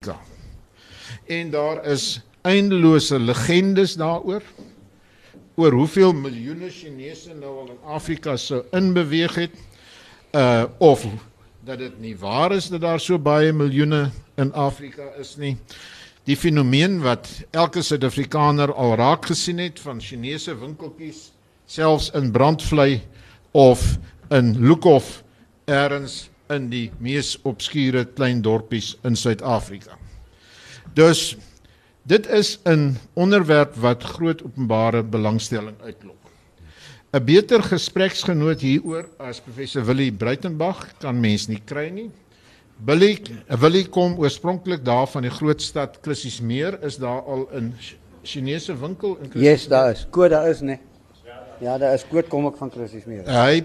Afrika. En daar is eindelose legendes daaroor oor hoeveel miljoene Chinese nou al in Afrika sou inbeweeg het uh of dat dit nie waar is dat daar so baie miljoene in Afrika is nie. Die fenomeen wat elke Suid-Afrikaner al raak gesien het van Chinese winkeltjies selfs in Brandvlei of in Lukhof ergens in die mees obskure klein dorpies in Suid-Afrika. Dus dit is 'n onderwerp wat groot openbare belangstelling uitlok. 'n Beter gespreksgenoot hieroor as professor Willie Bruitenberg kan mens nie kry nie. Willie Willie kom oorspronklik daar van die groot stad Klissiesmeer, is daar al in Chinese winkel in Klissiesmeer? Yes, daar is. Kood daar is, nee. Ja, daar is kood kom ek van Klissiesmeer. Hy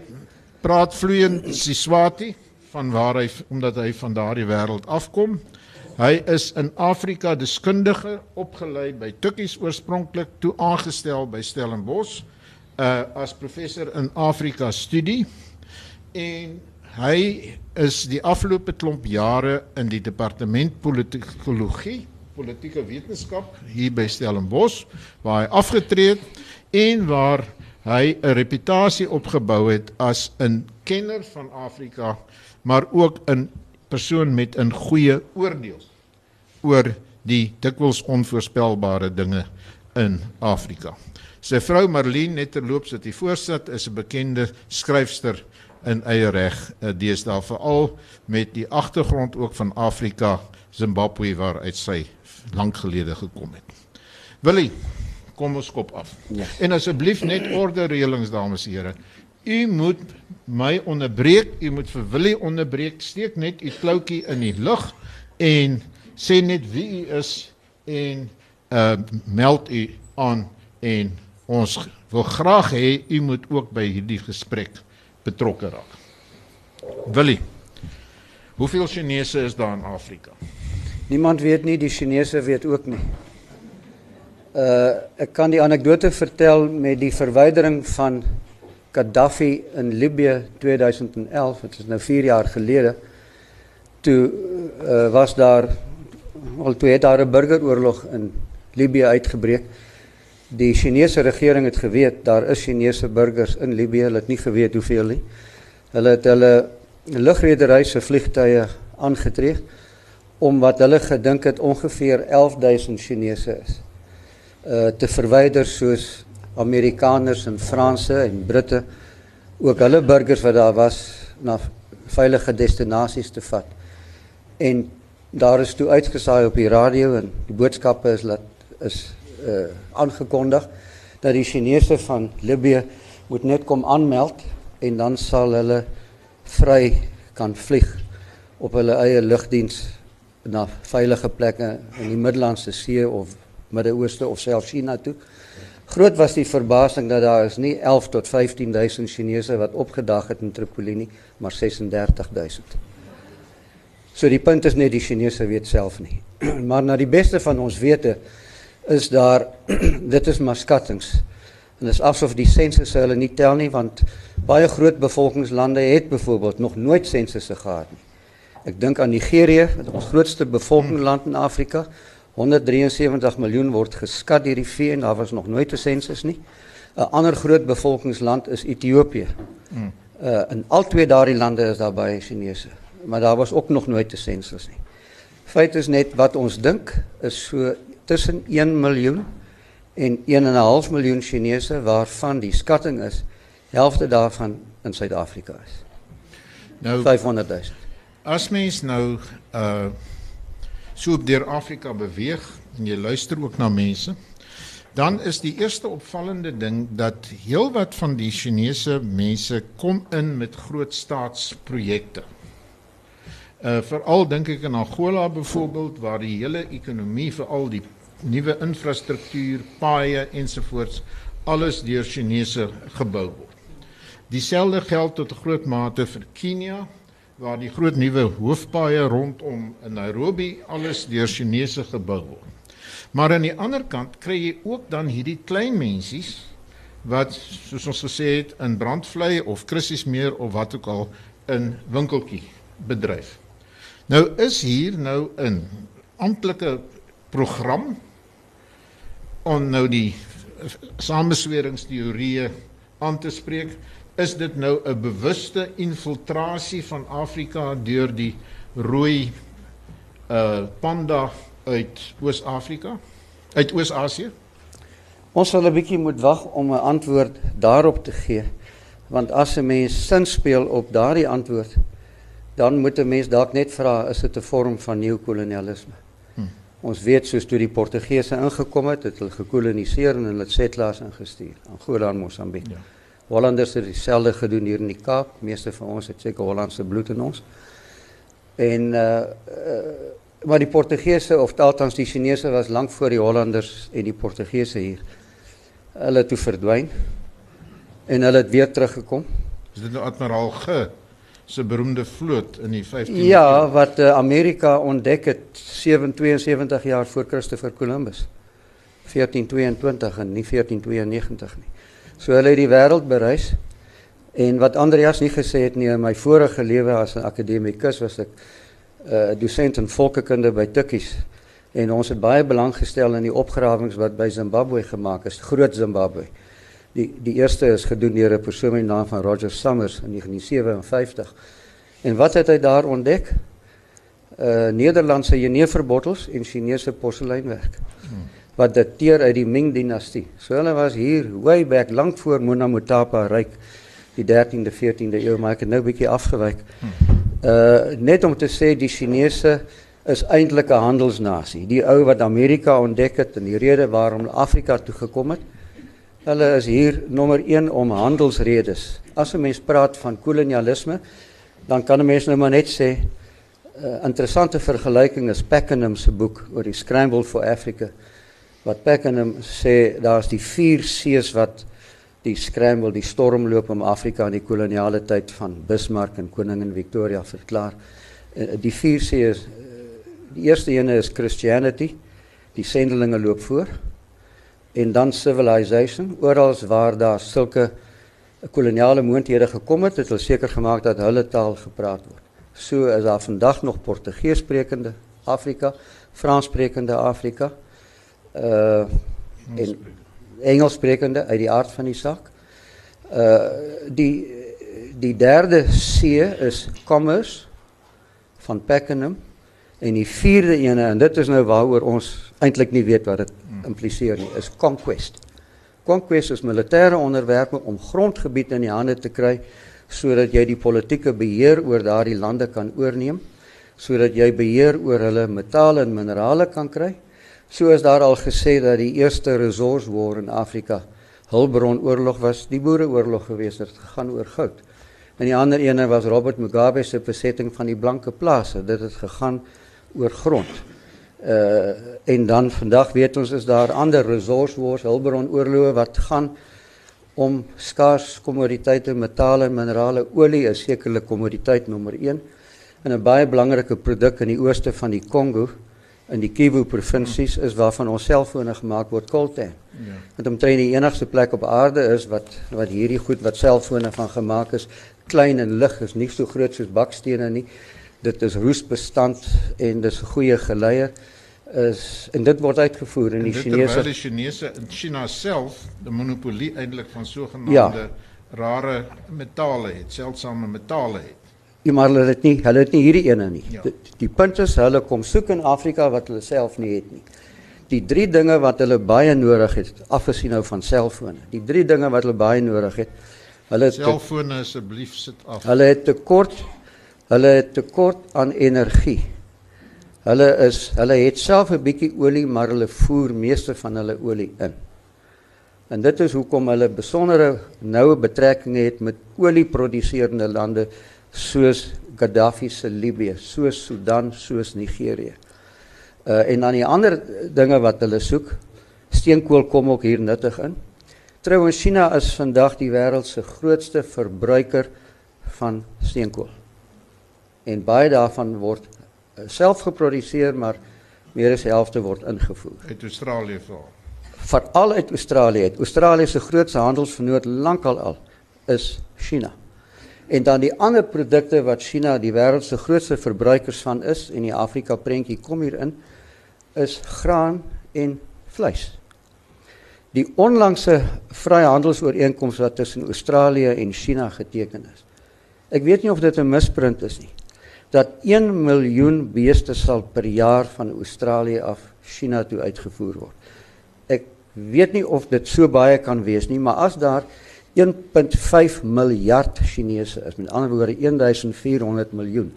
praat vloeiend Siswati van waar hy omdat hy van daardie wêreld afkom. Hy is in Afrika deskundige opgelei by Tukkies oorspronklik toe aangestel by Stellenbosch uh as professor in Afrika studie en hy is die afgelope klomp jare in die departement politikologie politieke wetenskap hier by Stellenbosch waar hy afgetree het en waar hy 'n reputasie opgebou het as 'n kenner van Afrika maar ook 'n persoon met 'n goeie oordeel oor die dikwels onvoorspelbare dinge in Afrika. Sy vrou Marlene Netterloops wat hier voorsit is 'n bekende skryfster in eie reg, eh, deesdae veral met die agtergrond ook van Afrika, Zimbabwe waaruit sy lank gelede gekom het. Willie, kom ons kop af. Ja. En asseblief net orde reëlings dames en here. U moet my onderbreek, u moet vir Willie onderbreek. Steek net u kloutjie in die lug en sê net wie u is en uh meld u aan en ons wil graag hê u moet ook by hierdie gesprek betrokke raak. Willie. Hoeveel Chinese is daar in Afrika? Niemand weet nie, die Chinese weet ook nie. Uh ek kan die anekdote vertel met die verwydering van Gaddafi in Libië 2011, dit is nou 4 jaar gelede. Toe uh, was daar al toe het daar 'n burgeroorlog in Libië uitgebreek. Die Chinese regering het geweet daar is Chinese burgers in Libië, hulle het nie geweet hoeveel nie. Hulle het hulle lugredery se vliegtye aangetree om wat hulle gedink het ongeveer 11000 Chinese is. Uh te verwyder soos Amerikaners en Franse en Britte ook hulle burgers wat daar was na veilige destinasies te vat. En daar is toe uitgesaai op die radio en die boodskappe is dat is uh aangekondig dat die Chinese van Libië moet net kom aanmeld en dan sal hulle vry kan vlieg op hulle eie lugdiens na veilige plekke in die Middellandse See of Midde-Ooste of selfs China toe. Groot was die verbasing dat daar is nie 11 tot 15000 Chinese wat opgedag het in Tripoli nie, maar 36000. So die punt is net die Chinese weet self nie. maar na die beste van ons wete is daar dit is maar skattings. En dit is asof die sensusse hulle nie tel nie want baie groot bevolkingslande het byvoorbeeld nog nooit sensusse gehad nie. Ek dink aan Nigerië, ons grootste bevolkingsland in Afrika. 173 miljoen word geskat deur die daar was nog nooit 'n sensus nie. 'n Ander groot bevolkingsland is Ethiopië. Mm. Uh in al twee daardie lande is daar baie Chinese, maar daar was ook nog nooit 'n sensus nie. Feit is net wat ons dink is so tussen 1 miljoen en 1.5 miljoen Chinese waarvan die skatting is helfte daarvan in Suid-Afrika is. Nou 500 000. As mens nou uh so deur Afrika beweeg en jy luister ook na mense, dan is die eerste opvallende ding dat heelwat van die Chinese mense kom in met groot staatsprojekte. Uh veral dink ek aan Angola byvoorbeeld waar die hele ekonomie veral die nuwe infrastruktuur, paaie ensovoorts alles deur Chinese gebou word. Dieselfde geld tot 'n groot mate vir Kenia waar die groot nuwe hoofpaaie rondom in Nairobi alles deur Chinese gebou word. Maar aan die ander kant kry jy ook dan hierdie klein mensies wat soos ons gesê het in Brandvlei of Christiesmeer of wat ook al in winkeltjie bedryf. Nou is hier nou in amptelike program om nou die samesweringsteorieë aan te spreek. Is dit nou 'n bewuste infiltrasie van Afrika deur die rooi uh panda uit Oos-Afrika? Uit Oos-Asië? Ons sal 'n bietjie moet wag om 'n antwoord daarop te gee. Want as 'n mens sin speel op daardie antwoord, dan moet 'n mens dalk net vra, is dit 'n vorm van neokolonialisme? Hmm. Ons weet soos toe die Portugese ingekom het, het hulle gekoloniseer en hulle settlers ingestuur, Angola en Mosambiek. Ja. Hollanders het dieselfde gedoen hier in die Kaap. Meeste van ons het seker Hollandse bloed in ons. En uh, uh maar die Portugese of althans die Chinese was lank voor die Hollanders en die Portugese hier. Hulle het toe verdwyn en hulle het weer teruggekom. Is dit nou admiraal Ge se beroemde vloot in die 15de Ja, wat uh, Amerika ontdek het 772 jaar voor Christopher Columbus. 1422 en nie 1492 nie. So hulle het die wêreld bereis. En wat Andreas nie gesê het nie in my vorige lewe as 'n akademikus was ek 'n uh, eh, dosent in volkekunde by Tukkies en ons het baie belang gestel in die opgrawings wat by Zimbabwe gemaak is, groot Zimbabwe. Die die eerste is gedoen deur 'n persoon met die naam van Roger Summers in 1957. En wat het hy daar ontdek? Uh Nederlandse jeneverbottels en Chinese porseleinwerk. Hmm. Wat dateer uit die Ming dinastie. So hulle was hier way back lank voor Mona Motapa ryk die 13de 14de eeu, maar ek het nou 'n bietjie afgewyk. Uh net om te sê die Chinese is eintlik 'n handelsnasie. Die ou wat Amerika ontdek het en die rede waarom Afrika toe gekom het. Hulle is hier nommer 1 om handelsredes. As 'n mens praat van kolonialisme, dan kan 'n mens nou maar net sê 'n uh, interessante vergelyking is Pakenham se boek oor die Scramble for Africa. Wat Pakenham sê, daar's die vier sees wat die scramble, die stormloop om Afrika in die koloniale tyd van Bismarck en koningin Victoria verklaar. Uh, die vier sees Die eerste ene is Christianity. Die sendelinge loop voor. En dan civilization. Oral waar daar sulke koloniale moondhede gekom het, het hulle seker gemaak dat hulle taal gepraat word. So is daar vandag nog Portugees sprekende Afrika, Frans sprekende Afrika. Uh en Engels sprekende uit die aard van die saak. Uh die die derde C is commerce van Pakenham En die vierde ene en dit is nou waaroor ons eintlik nie weet wat dit impliseer nie, is conquest. Conquest is militêre onderwerpe om grondgebied in die hande te kry sodat jy die politieke beheer oor daardie lande kan oorneem, sodat jy beheer oor hulle metale en minerale kan kry. So is daar al gesê dat die eerste resource war in Afrika hulpbronoorlog was, die boereoorlog gewees het, gegaan oor goud. En die ander ene was Robert Mugabe se besetting van die blanke plase. Dit het gegaan oor grond. Uh en dan vandag weet ons is daar ander resource wars, hulpbron oorloë wat gaan om skaars kommoditeite, metale minerale. Olie is sekerlik kommoditeit nommer 1 en 'n baie belangrike produk in die ooste van die Kongo in die Kivu provinsies is waarvan ons selfone gemaak word coltan. Ja. Dit omtrent die enigste plek op aarde is wat wat hierdie goed wat selfone van gemaak is, klein en lig is, nie so groot soos bakstene nie dit is roesbestand en dis 'n goeie geleier is en dit word uitgevoer in die Chinese die Chinese in China self die monopolie eintlik van sogenaamde ja. rare metale het, seldsame metale het. Ja, maar hulle het nie, hulle het nie hierdie ene nie. Ja. Die, die punt is hulle kom soek in Afrika wat hulle self nie het nie. Die drie dinge wat hulle baie nodig het, afgesien nou van selfone. Die drie dinge wat hulle baie nodig het. Hulle selfone asseblief sit af. Hulle het tekort Hulle het tekort aan energie. Hulle is hulle het self 'n bietjie olie, maar hulle voer meeste van hulle olie in. En dit is hoekom hulle besondere noue betrekkinge het met olieproduserende lande soos Gaddafi se Libië, soos Sudan, soos Nigerië. Uh en dan die ander dinge wat hulle soek, steenkool kom ook hier nuttig in. Trouwens China is vandag die wêreld se grootste verbruiker van steenkool. En baie daarvan word uh, self geproduseer maar meer as die helfte word ingevoer. Uit Australië veral veral uit Australië. Australië se grootste handelsvernoot lankal al is China en dan die ander produkte wat China die wêreld se grootste verbruikers van is en die Afrika prentjie kom hier in is graan en vleis. Die onlangse vryhandelsooreenkoms wat tussen Australië en China geteken is. Ek weet nie of dit 'n misprint is nie. Dat 1 miljoen beeste sal per jaar van Australië af China toe uitgevoer word. Ek weet nie of dit so baie kan wees nie, maar as daar 1.5 miljard Chinese is, met ander woorde 1400 miljoen.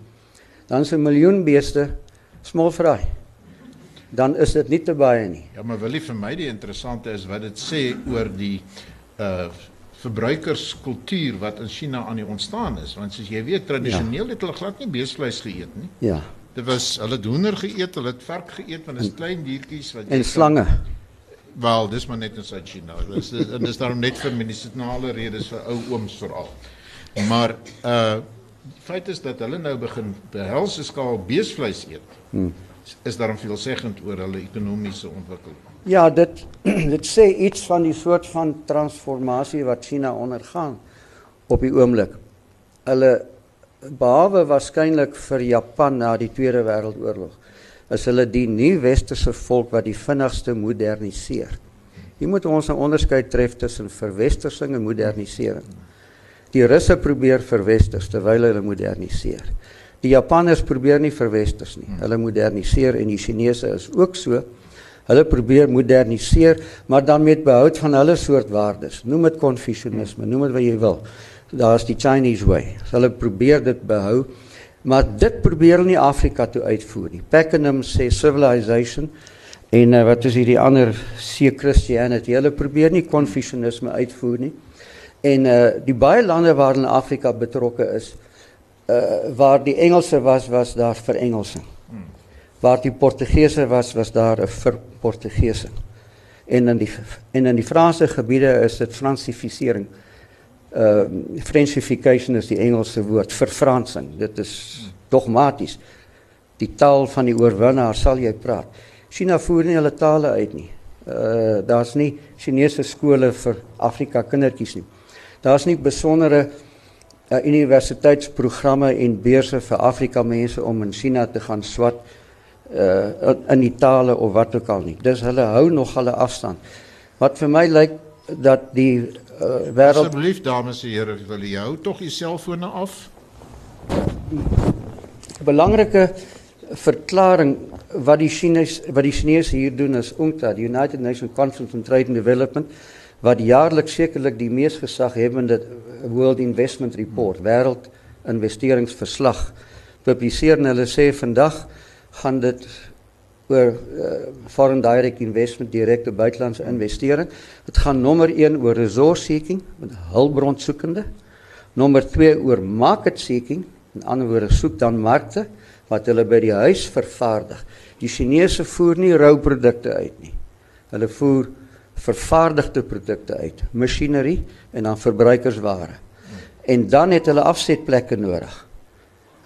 Dan is 'n miljoen beeste small fry. Dan is dit nie te baie nie. Ja, maar jy vir my die interessante is wat dit sê oor die uh verbruikerskultuur wat in China aan die ontstaan is, want soos jy weet tradisioneel ja. het hulle glad nie beesvleis geëet nie. Ja. Dit was hulle het hoender geëet, hulle het vark geëet want dit is klein diertjies wat en slange. Kan, Wel, dis maar net in Suid-China. Dis en dis daarom net vir medisinale redes vir ou ooms veral. Maar uh die feit is dat hulle nou begin behelse skaal beesvleis eet. Hmm. Is daarom veelzeggend oor hulle ekonomiese ontwikkeling. Ja, dit dit sê iets van die soort van transformasie wat China ondergaan op die oomblik. Hulle behalwe waarskynlik vir Japan na die Tweede Wêreldoorlog is hulle die nuwe westerse volk wat die vinnigste moderniseer. Jy moet ons 'n onderskeid tref tussen verwestersing en modernisering. Die Russe probeer verwesters terwyl hulle moderniseer. Die Japanners probeer nie verwesters nie. Hulle moderniseer en die Chinese is ook so. Hulle probeer moderniseer, maar dan met behoud van hulle soort waardes. Noem dit konfusionisme, noem dit wat jy wil. Daar's die Chinese way. Hulle probeer dit behou. Maar dit probeer hulle nie Afrika toe uitvoer nie. Pakenham sê civilization en uh, wat is hierdie ander see Christianity. Hulle probeer nie konfusionisme uitvoer nie. En uh die baie lande waarin Afrika betrokke is, uh waar die Engelse was, was daar vir Engelse. Waar die Portugese was, was daar vir Portugese. En in die en in die Franse gebiede is dit fransifisering uh Frenchification is die Engelse woord vir Fransing. Dit is dogmaties. Die taal van die oorwinnaar sal jy praat. China voer nie hulle tale uit nie. Uh daar's nie Chinese skole vir Afrika kindertjies nie. Daar's nie besondere uh, universiteitsprogramme en beurse vir Afrika mense om in China te gaan swat uh in die tale of wat ook al nie. Dis hulle hou nog hulle afstand. Wat vir my lyk dat die uh, wêreld Asseblief dames en here, wil jy hou tog die selfone af? Belangrike verklaring wat die Chinese wat die Chinese hier doen is UNCTAD, die United Nations Conference on Trade and Development wat jaarliks sekerlik die mees gesaghebbende World Investment Report, wêreld investeringsverslag publiseer en hulle sê vandag gaan dit oor uh, foreign direct investment direkte buitelandse investering. Dit gaan nommer 1 oor resource seeking, met hulpbron soekende. Nommer 2 oor market seeking, in ander woorde soek dan markte wat hulle by die huis vervaardig. Die Chinese voer nie rou produkte uit nie. Hulle voer vervaardigde produkte uit, masjinerie en dan verbruikersware. En dan het hulle afsetplekke nodig.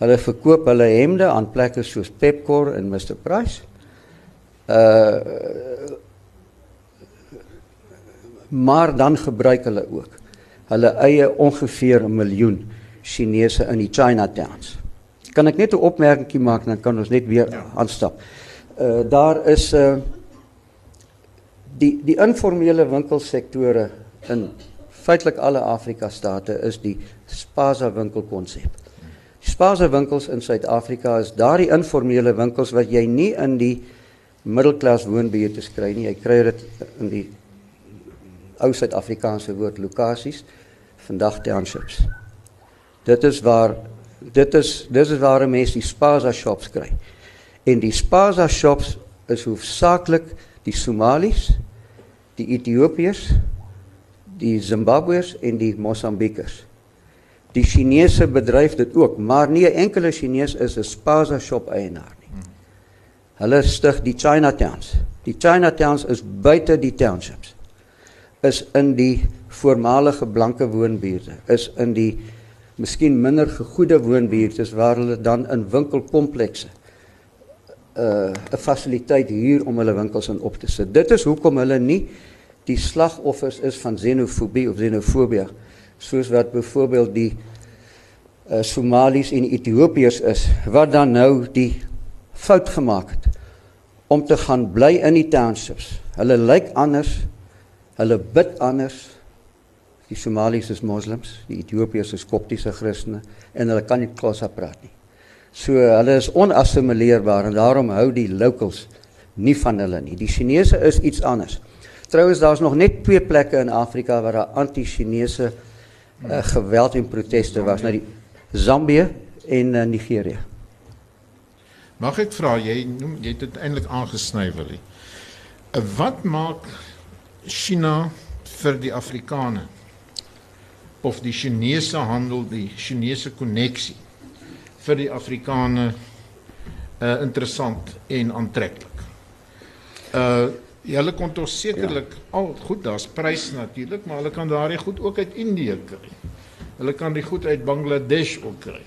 Hulle verkoop hulle hemde aan plekke soos Pepkor en Mr Price. Uh maar dan gebruik hulle ook hulle eie ongeveer 'n miljoen Chinese in die Chinatowns. Kan ek net 'n opmerkingie maak dan kan ons net weer ja. aanstap. Uh daar is uh die die informele winkelsektore in feitelik alle Afrika state is die spaza winkelkonsep. Spaza winkels in Suid-Afrika is daardie informele winkels wat jy nie in die middelklas woonbuurte kry nie. Jy kry dit in die ou Suid-Afrikaanse woord lokasies, vandag townships. Dit is waar dit is dis is waar mense die spaza shops kry. En die spaza shops is hoofsaaklik die Somalis, die Ethiopiërs, die Zimbabweërs en die Mosambikers. Die Chinese bedryf dit ook, maar nie 'n enkele Chinees is 'n spaza shop eienaar Hulle stig die Chinatowns. Die Chinatowns is buite die townships. Is in die voormalige blanke woonbuurte, is in die miskien minder gegoede woonbuurte waar hulle dan in winkelkomplekse uh 'n fasiliteit huur om hulle winkels in op te sit. Dit is hoekom hulle nie die slagoffers is van xenofobie of xenofobie soos wat byvoorbeeld die uh Somalis en Ethiopiërs is wat dan nou die fout gemaak het om te gaan bly in die townships. Hulle lyk anders. Hulle bid anders. Die Somalis is moslems, die Ethiopiërs is koptiese Christene en hulle kan nie Xhosa praat nie. So hulle is onassimileerbaar en daarom hou die locals nie van hulle nie. Die Chinese is iets anders. Trouwens daar's nog net twee plekke in Afrika waar daar anti-Chinese uh, geweld en proteste was, nou die Zambië en uh, Nigerië. Mag ek vra jy noem jy het dit eintlik aangesny wil wat maak China vir die Afrikaners? Of die Chinese handel, die Chinese koneksie vir die Afrikaners uh interessant en aantreklik. Uh hulle kon tog sekerlik ja. al goed, daar's prys natuurlik, maar hulle kan daardie goed ook uit Indië kry. Hulle kan die goed uit Bangladesh ook kry.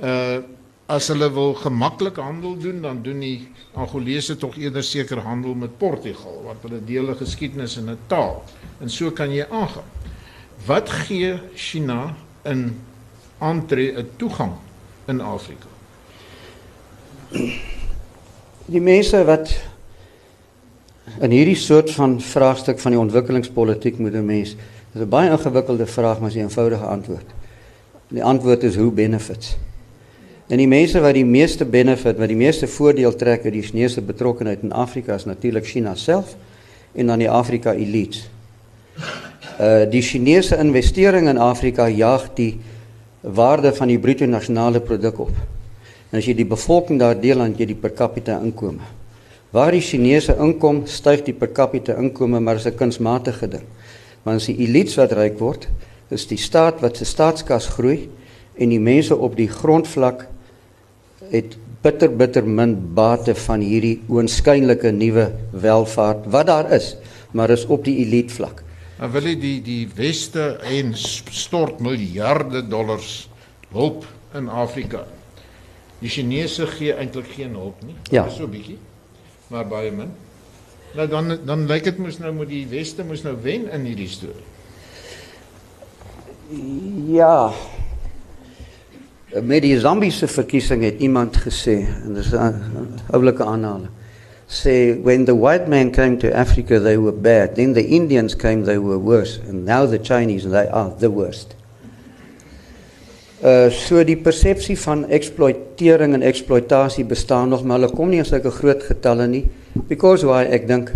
Uh as hulle wil gemaklik handel doen, dan doen die Angolese tog eerder seker handel met Portugal, want hulle deel 'n geskiedenis en 'n taal. En so kan jy aangaan. Wat gee China in aantree 'n toegang in Afrika? Die mense wat in hierdie soort van vraagstuk van die ontwikkelingspolitiek moet 'n mens dis 'n baie ingewikkelde vraag maar 'n eenvoudige antwoord. Die antwoord is hoe benefits. En die mense wat die meeste benefit, wat die meeste voordeel trek uit die Chinese betrokkeheid in Afrika is natuurlik China self en dan die Afrika elites. Uh die Chinese investering in Afrika jaag die waarde van die bruto nasionale produk op. En as jy die bevolking daar deel aan jy die per capita inkome. Waar die Chinese inkom, styg die per capita inkome, maar is 'n kunsmatige ding. Want as die elites wat ryk word, is die staat wat se staatskas groei en die mense op die grondvlak het bitter bitter min bate van hierdie oënskynlike nuwe welvaart wat daar is, maar is op die elite vlak. En wil jy die die weste en stort miljarde dollars hulp in Afrika. Die Chinese gee eintlik geen hulp nie. Ja. So 'n bietjie. Maar baie min. Nou dan dan lyk dit mos nou moet die weste mos nou wen in hierdie storie. Ja. Met die Zambiese verkiesing het iemand gesê en dis 'n oulike aanhaling say when the white man came to Africa, they were bad. Then the Indians came, they were worse. And now the Chinese, they are the worst. Uh, so die persepsie van eksploitering en eksploitasie bestaan nog maar hulle kom nie in sulke groot getalle nie because why ek dink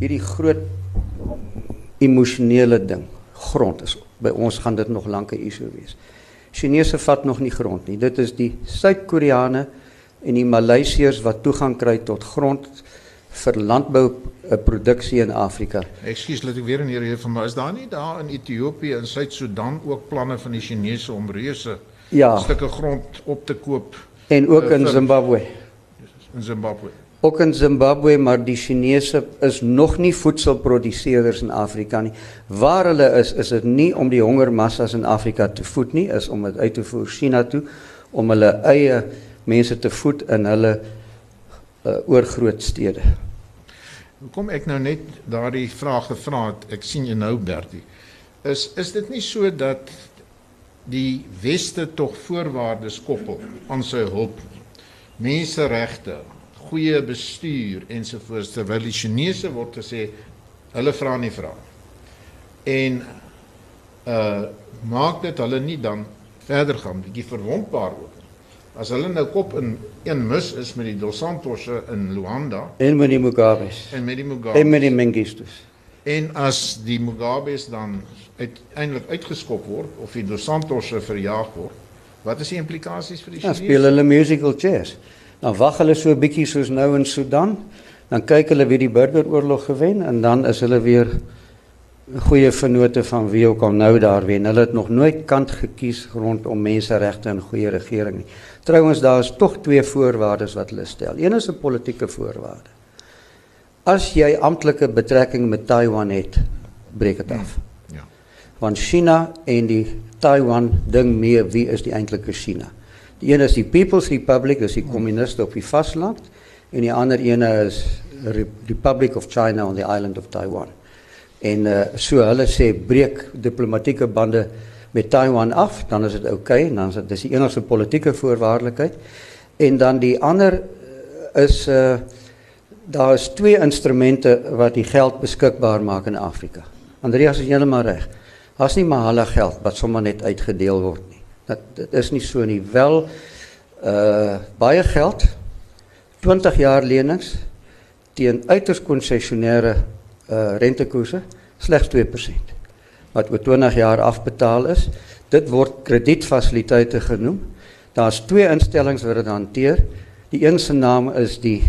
hierdie groot emosionele ding grond is by ons gaan dit nog lank 'n issue wees. Chinese vat nog nie grond nie. Dit is die Suid-Koreane en die Maleisiërs wat toegang kry tot grond vir landbouproduksie in Afrika. Ekskuus, laat ek weer in hierdie van maar is daar nie daar in Ethiopië en Suid-Sudan ook planne van die Chinese om reuse ja. stukke grond op te koop en ook uh, in Zimbabwe. In Zimbabwe. Ook in Zimbabwe, maar die Chinese is nog nie voedselproduseerders in Afrika nie. Waar hulle is, is dit nie om die hongermassas in Afrika te voed nie, is om dit uit te voer China toe om hulle eie mense te voed in hulle uh, oorgroot stede. Hoekom ek nou net daardie vraag gevra het, ek sien jy nou Bertie. Is is dit nie so dat die weste tog voorwaardes koppel aan sy hulp? Menseregte, goeie bestuur ensovoorts terwyl die Chinese word gesê hulle vra nie vra. En uh maak dit hulle nie dan verder gaan bietjie verwondbaar ook As hulle nou kop in een mis is met die Dos Santosse in Luanda en met die Mugabes en met die Mugabes en met die Mengistus. En as die Mugabes dan uiteindelik uitgeskop word of die Dos Santosse verjaag word, wat is die implikasies vir die Chinese? Ja, speel hulle musical chairs. Dan wag hulle so 'n bietjie soos nou in Sudan, dan kyk hulle wie die burgeroorlog gewen en dan is hulle weer goeie vennote van wie ook al nou daar wen. Hulle het nog nooit kant gekies rondom menseregte en goeie regering nie. Trouwens daar is tog twee voorwaardes wat hulle stel. Een is 'n politieke voorwaarde. As jy amptelike betrekking met Taiwan het, breek dit af. Ja. Want China en die Taiwan ding meer wie is die eintlike China? Die een is die People's Republic, dis die kommuniste op die vasteland en die ander ene is Republic of China on the island of Taiwan. En uh, so hulle sê breek diplomatieke bande met Taiwan af, dan is dit oukei okay, dan is dit dis die enigste politieke voorwaardelikheid. En dan die ander uh, is uh daar is twee instrumente wat die geld beskikbaar maak in Afrika. Andreas is heeltemal reg. Daar's nie maar hulle geld wat sommer net uitgedeel word nie. Dat dit is nie so nie. Wel uh baie geld 20 jaar lenings teen uiters konsessionêre uh rentekoerse slegs 2% wat oor 20 jaar afbetaal is. Dit word kredietfasiliteite genoem. Daar's twee instellings wat dit hanteer. Die een se naam is die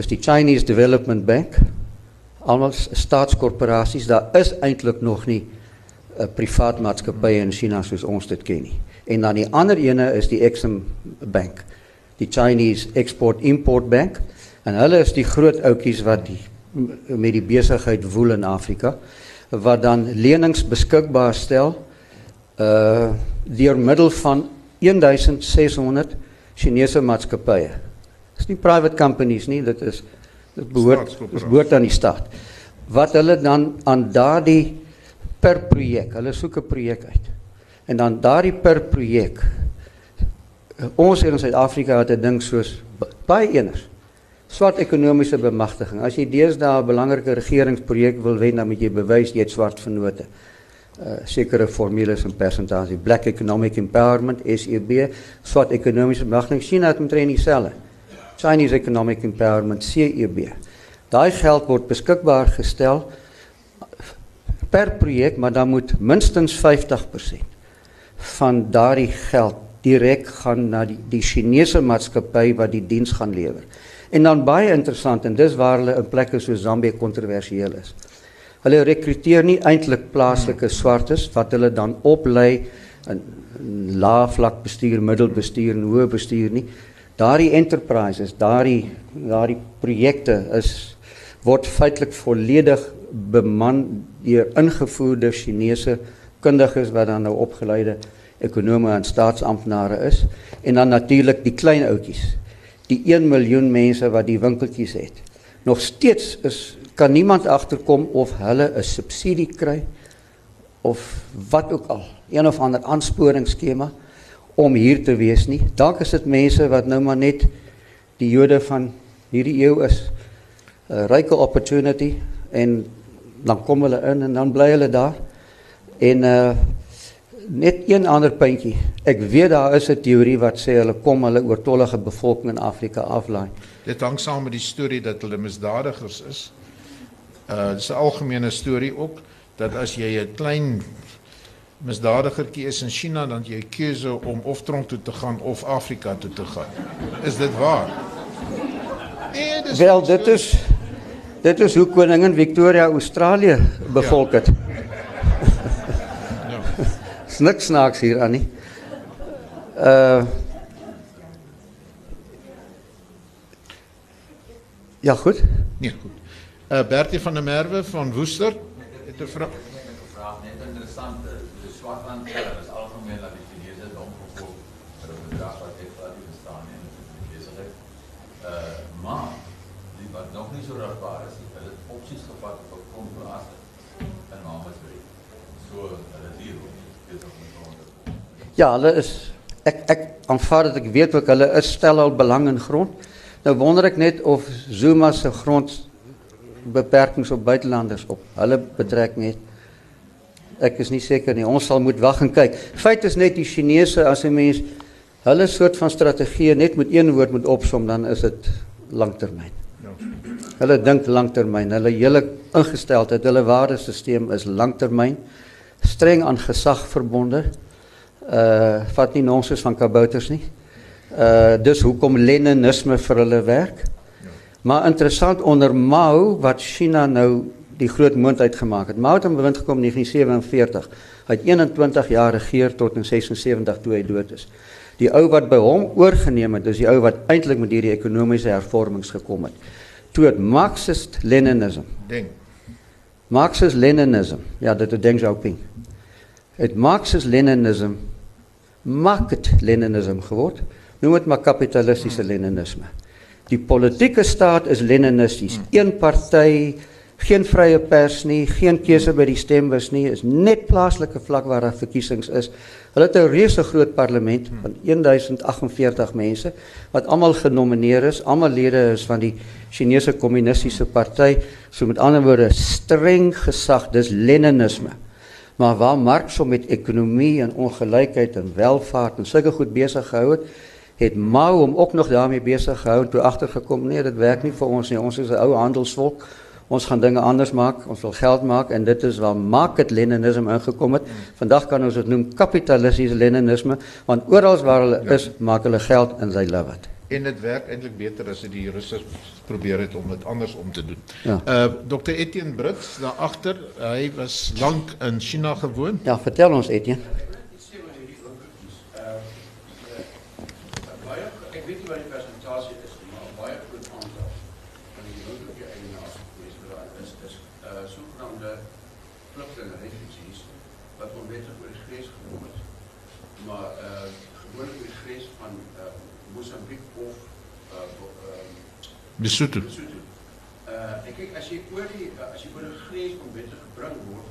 is die Chinese Development Bank. Almal staatskorporasies. Daar is eintlik nog nie 'n privaat maatskappy in China soos ons dit ken nie. En dan die ander ene is die Exim Bank, die Chinese Export Import Bank. En hulle is die groot ouetjies wat die met die besigheid woel in Afrika wat dan lenings beskikbaar stel uh deur middel van 1600 Chinese maatskappye. Dis nie private companies nie, dit is dit behoort dit behoort aan die staat. Wat hulle dan aan daardie per projek, hulle soek 'n projek uit. En dan daardie per projek ons hier in Suid-Afrika het 'n ding soos baie eners swart ekonomiese bemagtiging. As jy deesdae 'n belangrike regeringsprojek wil wen, dan moet jy bewys jy het swart vennote. Uh, sekere formules en persentasie. Black Economic Empowerment, SEB, swart ekonomiese bemagtiging. China het omtrent dieselfde. Chinese Economic Empowerment, CEB. Daai geld word beskikbaar gestel per projek, maar dan moet minstens 50% van daardie geld direk gaan na die die Chinese maatskappy wat die diens gaan lewer. En dan baie interessant en dis waar hulle in plekke so Zambië kontroversieel is. Hulle rekruteer nie eintlik plaaslike swartes wat hulle dan oplei in lae vlak bestuur, middelbestuur en hoë bestuur nie. Daardie enterprises, daardie daardie projekte is word feitelik volledig beman deur ingevoerde Chinese kundiges wat dan nou opgeleide ekonome en staatsamptenare is en dan natuurlik die klein ouetjies die 1 miljoen mense wat die winkeltjies het. Nog steeds is kan niemand agterkom of hulle 'n subsidie kry of wat ook al, een of ander aansporingsskema om hier te wees nie. Dalk is dit mense wat nou maar net die Jode van hierdie eeu is. 'n Ryke opportunity en dan kom hulle in en dan bly hulle daar. En uh net een ander puntjie. Ek weet daar is 'n teorie wat sê hulle kom hulle oortollige bevolking in Afrika aflaai. Dit hang saam met die storie dat hulle misdadigers is. Uh dis 'n algemene storie ook dat as jy 'n klein misdadigertjie is in China dan jy keuse om of tronk toe te gaan of Afrika toe te gaan. Is dit waar? Nee, dis Wel, dit is dit is hoe koningin Victoria Australië bevolk het. Ja niks snaaks hier aan nie. Uh Ja, goed. Nee, goed. Uh Bertie van der Merwe van Woester het 'n vraag. vraag net interessant. Die Swartland Ja, hulle is ek ek aanvaar dat ek weet ook hulle is stel al belang in grond. Nou wonder ek net of Zuma se grond beperkings op buitelanders op hulle betrekking het. Ek is nie seker nie. Ons sal moet wag en kyk. Feit is net die Chinese as 'n mens hulle soort van strategie net met een woord moet opsom dan is dit langtermyn. Ja. Hulle dink langtermyn. Hulle hele ingesteldheid, hulle waardesisteem is langtermyn, streng aan gesag verbonde uh vat nie nonsens van kabouters nie. Uh dis hoekom Leninisme vir hulle werk. Maar interessant onder Mao wat China nou die groot moond uitgemaak het. Mao het aan bewind gekom in 1947. Hy het 21 jaar regeer tot in 76 toe hy dood is. Die ou wat by hom oorgeneem het, is die ou wat eintlik met hierdie ekonomiese hervormings gekom het. Toe het Marxist Leninism. Ding. Marxist Leninism. Ja, dit het Deng Xiaoping. Het Marxist Leninism market Leninism geword. Noem dit maar kapitalistiese Leninisme. Die politieke staat is Leninisties. Een party Geen vrye pers nie, geen keuse by die stembus nie, is net plaaslike vlak waar daar verkiesings is. Hulle het 'n reuse groot parlement van 1048 mense wat almal genomineer is, almal lede is van die Chinese Kommunistiese Party, so met ander woorde streng gesag, dis Leninisme. Maar waar Marx hom met ekonomie en ongelykheid en welvaart en sulke goed besig gehou het, het Mao hom ook nog daarmee besig gehou en toe agtergekom nee, dit werk nie vir ons nie. Ons is 'n ou handelsvolk. Ons gaan dinge anders maak. Ons wil geld maak en dit is waar market leninisme ingekom het. Vandag kan ons dit noem kapitalistiese leninisme want oral waar hulle is, maak hulle geld en they love it. En dit werk eintlik beter dit die Russe probeer het om dit anders om te doen. Ja. Uh Dr Etienne Brits daar agter, hy was lank in China gewoon. Ja, vertel ons Etienne. Mosambiek of uh um Lesotho. Lesotho. Uh ek kyk as jy oor die uh, as jy oor 'n grens onwettig gebring word,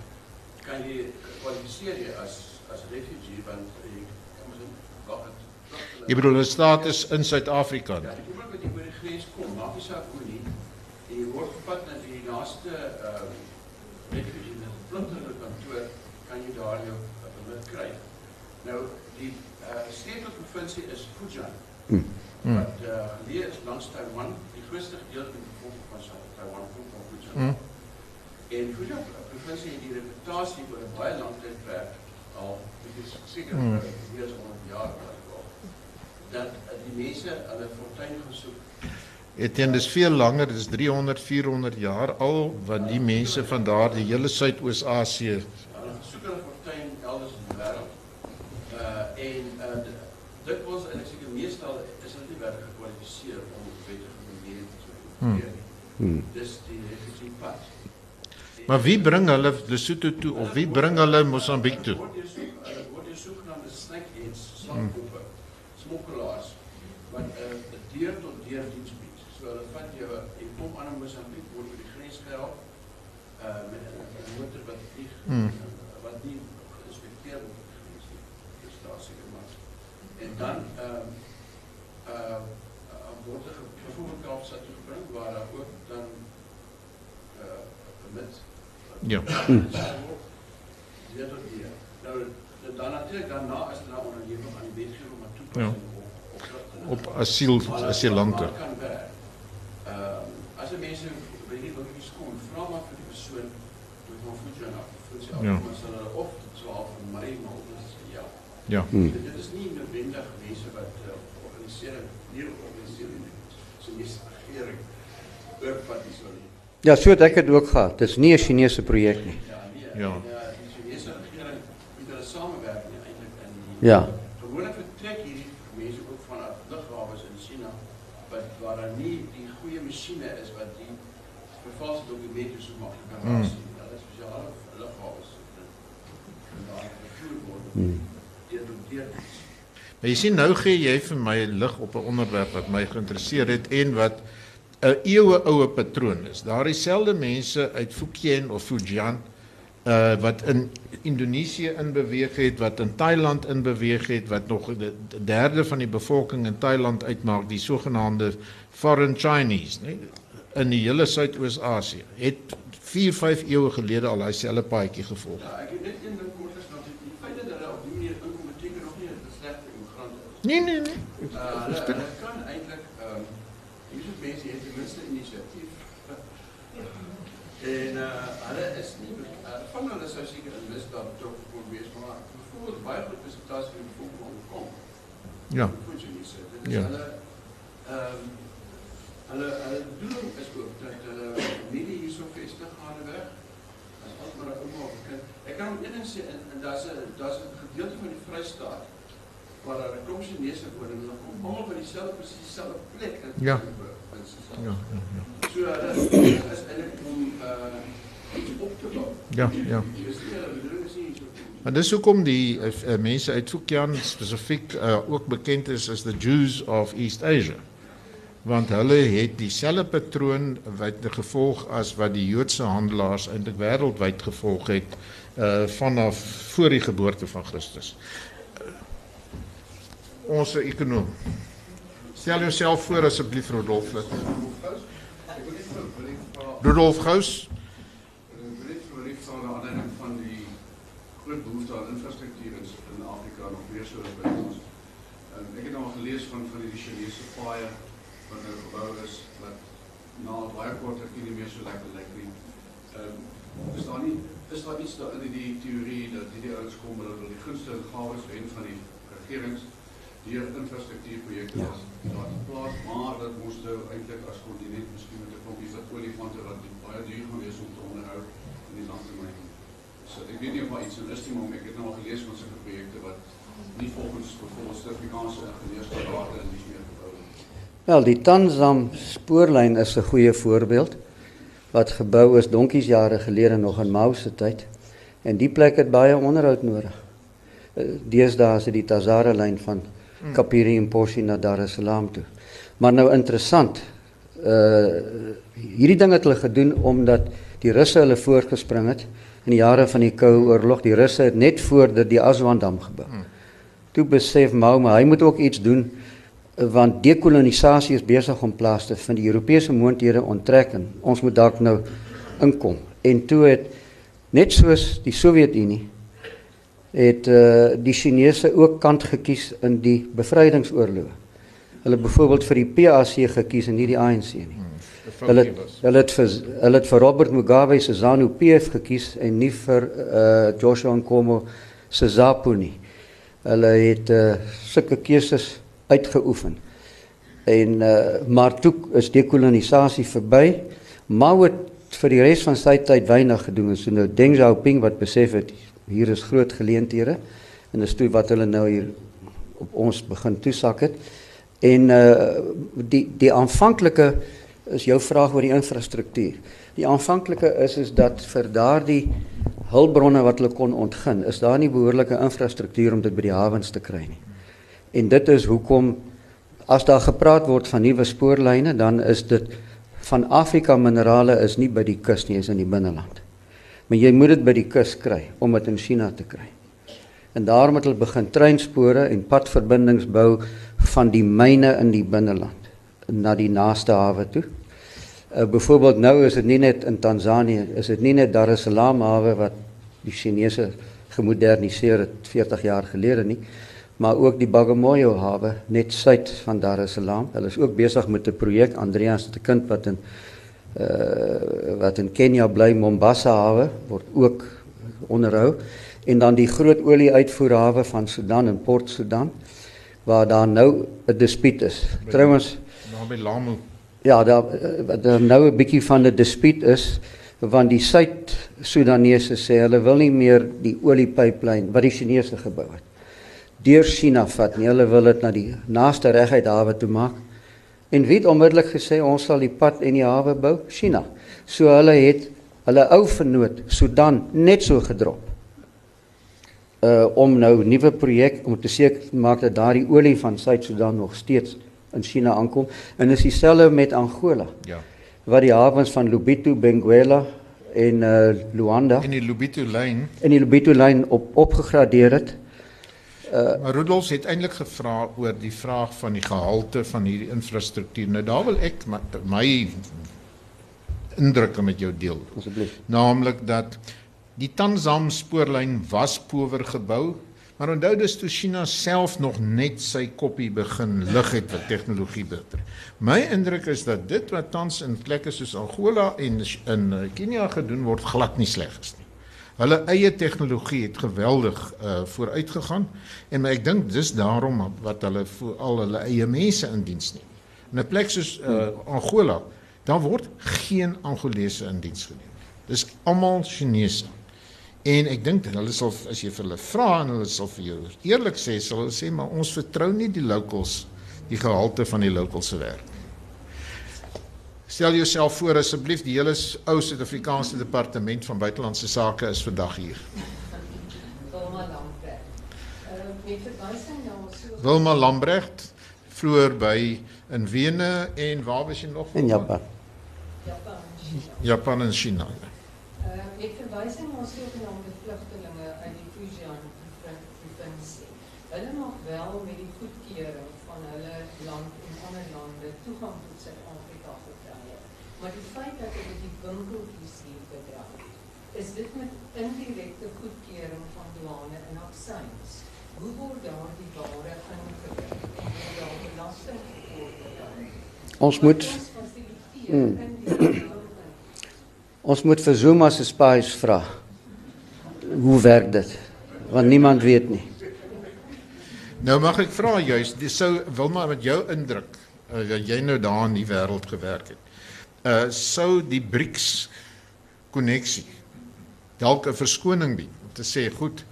kan jy kwalifiseer jy as as refugee want jy kan mos wag het. Jy bedoel 'n status in Suid-Afrika. Ja, die oomblik wat jy oor die grens kom, maak nie saak hoe nie. En jy word gevat na die naaste ehm refugee vlugtelinge kantoor, kan jy daar jou uh, permit kry. Nou die uh, sleutelprovinsie is Fujian. Hmm. Wat uh, geleë is langs Taiwan, die grootste gedeelte van die bevolking van Taiwan kom van Fujian. Hmm. En Fujian provinsie het die reputasie oor 'n baie lang tydperk al, dit is seker Hmm. uh, meer as 100 jaar al dat uh, die mense hulle fortuin gaan soek Etienne dis veel langer, dis 300, 400 jaar al wat die mense van daar die hele Suidoos-Asië soek hulle fortuin elders in die wêreld. Uh en uh dit was en ek seker meestal is hulle nie werklik gekwalifiseer om op wettige manier te opereer nie. Hmm. Dis die refugee pad. Maar wie bring hulle Lesotho toe of wie bring hulle Mosambiek toe? Hulle word deur sogenaamde snakeheads, slangkoppe, smokkelaars wat 'n uh, deur tot deur diens bied. So hulle vat jou en kom aan in Mosambiek word oor die grens gehelp uh met 'n 'n motor wat vlieg Hmm. uh, wat nie geïnspekteer word op die grens nie. Dis daar seker maar. En dan ehm uh uh word er ge- byvoorbeeld Kaapstad toe gebring waar daar ook dan uh permit Ja. Ja, tot hier. Nou, dan- dan natuurlijk daarna is er nou onderneming aan die wetgeving maar toepassing op, op, vluchtelingen. Op asiel Maar- asielante. maar het kan werk. Ehm, als er mensen bij die ook iets komen, vraag maar voor die persoon door van voedsel af. Voedsel af. Ja. Maar ze zullen of het 12 van mij, maar of het is ja. Ja. Hmm. Dit is niet noodwendig mensen wat uh, organiseren, hier organiseren, ze is regering, ook wat die zullen. Ja, so het ek dit ook gehad. Dis nie 'n Chinese projek nie. Ja, nee. Ja. En, uh, die Chinese regering moet hulle samewerking eintlik in die Ja. Gewoonlik vertrek hierdie mense ook vanuit lughawens in China wat waar daar nie die goeie masjiene is wat die vervalste dokumente so maklik kan Mm. raas nie. Hulle is spesiale lughawens en daar vervoer word Hmm. deur deur Maar jy sien nou gee jy vir my lig op 'n onderwerp wat my geïnteresseer het en wat 'n eeue oue patroon is. Daar is selde mense uit Fujian of Fujian uh wat in Indonesië inbeweeg het, wat in Thailand inbeweeg het, wat nog 'n derde van die bevolking in Thailand uitmaak, die sogenaamde foreign Chinese, nee, in die hele Suidoos-Asië. Het 4, 5 eeue gelede al daai selfe paadjie gevolg. Ja, ek het net een ding kort gesê, die feit dat hulle op die manier inkom beteken nog nie dat dit slegte immigrante is. Nee, nee, nee. Uh, hulle, hulle hier is mense het ten minste inisiatief. En uh hulle is nie uh, van hulle sou seker in misdaad betrokke kon wees, maar byvoorbeeld baie persentasie van die bevolking kom. Ja. Voedselise. Dit is Ja. hulle ehm hulle hulle bedoeling is ook dat hulle familie hierso vestig gaan weg. As ons maar 'n ouma of kind. Ek kan ding sê en, en daar's 'n daar's 'n gedeelte van die Vrystaat daar 'n klomp Chinese woon en hulle kom almal by dieselfde presies dieselfde plek in Ja. in provinsies. Ja, ja, ja. So hulle is eintlik om uh iets op te bou. Ja, ja. Dis nie hulle bedoeling is nie iets op te bou. En dis hoekom die uh, uh, mense uit Fujian spesifiek uh, ook bekend is as the Jews of East Asia. want hulle het dieselfde patroon wat gevolg as wat die Joodse handelaars eintlik wêreldwyd gevolg het uh vanaf voor die geboorte van Christus. Ons ekonom. Stel jouself voor asseblief Rodolf. Rudolf Gous. Dit verlief aan de aanleiding van die groot behoefte aan infrastructuur in, Afrika nog meer so as by ons. Um, ek het nou gelees van van die Chinese paaie wat nou gebou is wat na baie kort ek nie meer so lekker lyk nie. Ehm is daar nie is daar iets daar in die teorie dat hierdie ouens kom hulle wil die gunste en gawes wen van die regerings deur infrastruktuurprojekte Ja. daar plaas maar dat ons nou eintlik as kontinent miskien met 'n klompies wat olifante wat baie duur gaan wees om te onderhou in die landtermyn. So ek weet nie of daar iets in is nie, maar ek het nou al gelees van sulke projekte wat nie volgens byvoorbeeld Suid-Afrikaanse ingenieursraad en dis meer gebou word. Wel, die Tanzam spoorlyn is 'n goeie voorbeeld wat gebou is donkies jare gelede nog in Mao se tyd. En die plek het baie onderhoud nodig. Eh, Deesdae is dit die Tazara lyn van Kapiri en Poshi na Dar es Salaam toe. Maar nou interessant. Uh hierdie ding het hulle gedoen omdat die Russe hulle voorgespring het in die jare van die Koue Oorlog. Die Russe het net voor dit die Aswan-dam gebou. Toe besef Mao maar hy moet ook iets doen eh, want dekolonisasie is besig om plaas te vind. Die Europese moondhede onttrek en ons moet dalk nou inkom. En toe het net soos die Sowjetunie het uh, die Chinese ook kant gekies in die bevrydingsoorloë. Hulle het byvoorbeeld vir die PAC gekies en nie die ANC nie. Hulle het, hulle het vir hulle het vir Robert Mugabe se ZANU PF gekies en nie vir uh, Joshua Nkomo se ZAPU nie. Hulle het uh, sulke keuses uitgeoefen. En uh, maar toe is dekolonisasie verby. Mao het vir die res van sy tyd weinig gedoen. So nou Deng Xiaoping wat besef het hier is groot geleenthede en dis toe wat hulle nou hier op ons begin toesak het. En uh die die aanvanklike is jou vraag oor die infrastruktuur. Die aanvanklike is is dat vir daardie hulpbronne wat hulle kon ontgin, is daar nie behoorlike infrastruktuur om dit by die hawens te kry nie. En dit is hoekom as daar gepraat word van nuwe spoorlyne, dan is dit van Afrika minerale is nie by die kus nie, is in die binneland. Maar jy moet dit by die kus kry om dit in China te kry. En daarom het hulle begin treinspore en padverbindings bou van die myne in die binneland na die naaste hawe toe. Uh, Byvoorbeeld nou is dit nie net in Tansanië, is dit nie net Dar es Salaam hawe wat die Chinese gemoderniseer het 40 jaar gelede nie, maar ook die Bagamoyo hawe net suid van Dar es Salaam. Hulle is ook besig met 'n projek Andreas se kind wat in uh wat in Kenia bly Mombasa hawe word ook onderhou en dan die groot olie uitvoerhawe van Sudan in Port Sudan waar daar nou 'n dispuut is. Trouwens naby Lamu. Ja, daar eh, wat daar nou 'n bietjie van 'n dispuut is want die Suid-Sudanese sê hulle wil nie meer die oliepyplyn wat die Chinese gebou het deur China vat nie. Hulle wil dit na die naaste reguit hawe toe maak. En wie het onmiddellik gesê ons sal die pad en die hawe bou? China. So hulle het hulle ou vernoot Sudan net so gedrop. Uh om nou nuwe projek om te seker maak dat daardie olie van Suid-Sudan nog steeds in China aankom en is dieselfde met Angola Ja. wat die hawens van Lobito, Benguela en uh Luanda In die Lobito lyn, in die Lobito lyn op opgegradeer het. Maar Rudolf het eintlik gevra oor die vraag van die gehalte van hierdie infrastruktuur. Nou daar wil ek my, my indrukke met jou deel. Asseblief. Naamlik dat die Tanzam spoorlyn was power gebou, maar onthou dis toe China self nog net sy koppie begin lig het wat tegnologie betref. My indruk is dat dit wat tans in plekke soos Angola en in eh, Kenia gedoen word glad nie sleg is nie. Hulle eie tegnologie het geweldig uh vooruit gegaan en maar ek dink dis daarom wat hulle voor al hulle eie mense in diens neem. In 'n plek soos uh Angola, daar word geen Angolese in diens geneem. Dis almal Chinese. En ek dink hulle sal as jy vir hulle vra en hulle sal vir jou eerlik sê, sal hulle sê maar ons vertrou nie die locals die gehalte van die locals se werk. Stel jouself voor asseblief die hele ou Suid-Afrikaanse departement van buitelandse sake is vandag hier. Wilma. Uh, na so Wilma Lambrecht vroeër by in Wene en waar was jy nog? In Japan. Japan. Japan en China. ja. Uh, met verwijzing naar zogenaamde vluchtelingen uit die Fujian provincie. Hulle mag wel met die goedkeuring van hulle land en ander lande toegang tot Suid-Afrika verkry. Maar die feit dat hulle die winkeltjies hier bedryf, is dit met indirecte goedkeuring van douane en aksies. Hoe word daardie ware ingedruk en word daar belasting? Ons moet Ons Mm. indirecte ingang. ons moet vir Zuma se spies vra. Hoe werk dit? Want niemand weet nie. Nou mag ek vra juis, dis sou Wilma met jou indruk, uh, dat jy nou daar in die wêreld gewerk het. Uh sou die BRICS koneksie dalk 'n verskoning bied om te sê goed,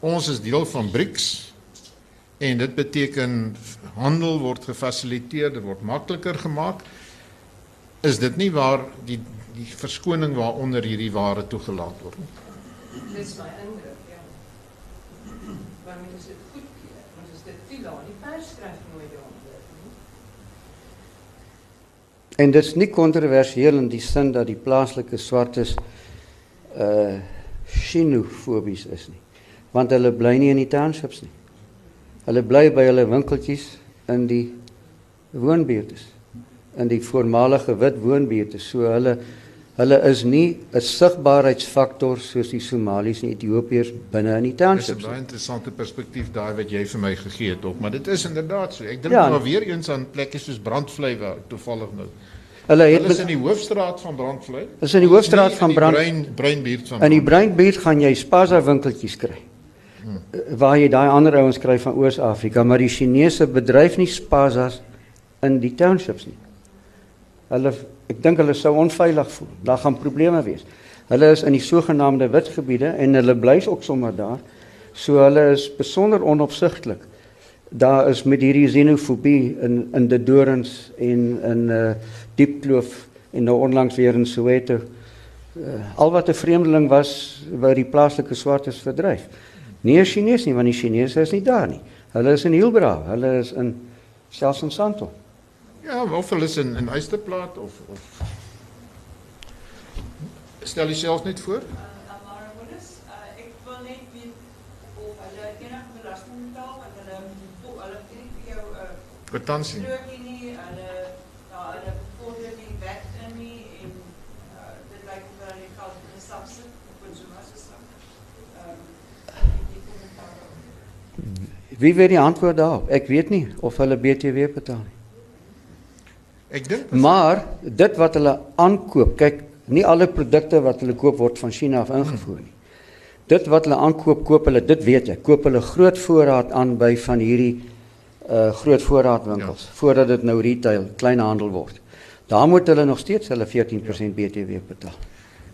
ons is deel van BRICS en dit beteken handel word gefasiliteer, dit word makliker gemaak. Is dit nie waar die die verskoning waaronder hierdie ware toegelaat word nie? Dis my indruk, ja. Moet dit goedkeur, mens is dit toelaat. Die pers skryf daaroor nie. En dit is nie kontroversieel in die sin dat die plaaslike swartes uh xenofobies is nie. Want hulle bly nie in die townships nie. Hulle bly by hulle winkeltjies in die woonbuurte. In die voormalige wit woonbuurte. So hulle hulle is nie 'n sigbaarheidsfaktor soos die Somaliërs en Ethiopiërs binne in die Dis 'n townships. baie interessante perspektief daai wat jy vir my gegee het ook, maar dit is inderdaad so. Ek dink Ja. maar weer eens aan plekke soos Brandvlei waar toevallig nou. Hulle het Hulle is in die hoofstraat van Brandvlei. is in die hoofstraat van Brand Brein breinbuurt van In die Breinbuurt gaan jy Spaza winkeltjies kry. Hmm. Waar jy daai ander ouens kry van Oos-Afrika, maar die Chinese bedryf nie Spazas in die townships nie. Hulle ek dink hulle sou onveilig voel. Daar gaan probleme wees. Hulle is in die sogenaamde wit gebiede en hulle bly ook sommer daar. So hulle is besonder onopsigtelik. Daar is met hierdie xenofobie in in die Dorings en in uh Diepkloof en nou onlangs weer in Soweto. Uh, al wat 'n vreemdeling was, wou die plaaslike swartes verdryf. Nie 'n Chinees nie, want die Chinese is nie daar nie. Hulle is in Hielbra, hulle is in selfs in Sandton. Ja, of hulle is in in Eysterplaat of of Stel jouself net voor. Of hulle gee nie Kwitansie. hulle ja, hulle vorder nie wet in nie en uh, dit lyk of hulle die geld in 'n sak sit op 'n Zuma se sak. Ehm. Wie weet die antwoord daarop? Ek weet nie of hulle BTW betaal nie. Ek dink Maar dit wat hulle aankoop, kyk, nie alle produkte wat hulle koop word van China af ingevoer nie. Dit wat hulle aankoop, koop hulle, dit weet jy, koop hulle groot voorraad aan by van hierdie uh groot voorraadwinkels ja. voordat dit nou retail, kleinhandel word. Daar moet hulle nog steeds hulle 14% BTW betaal.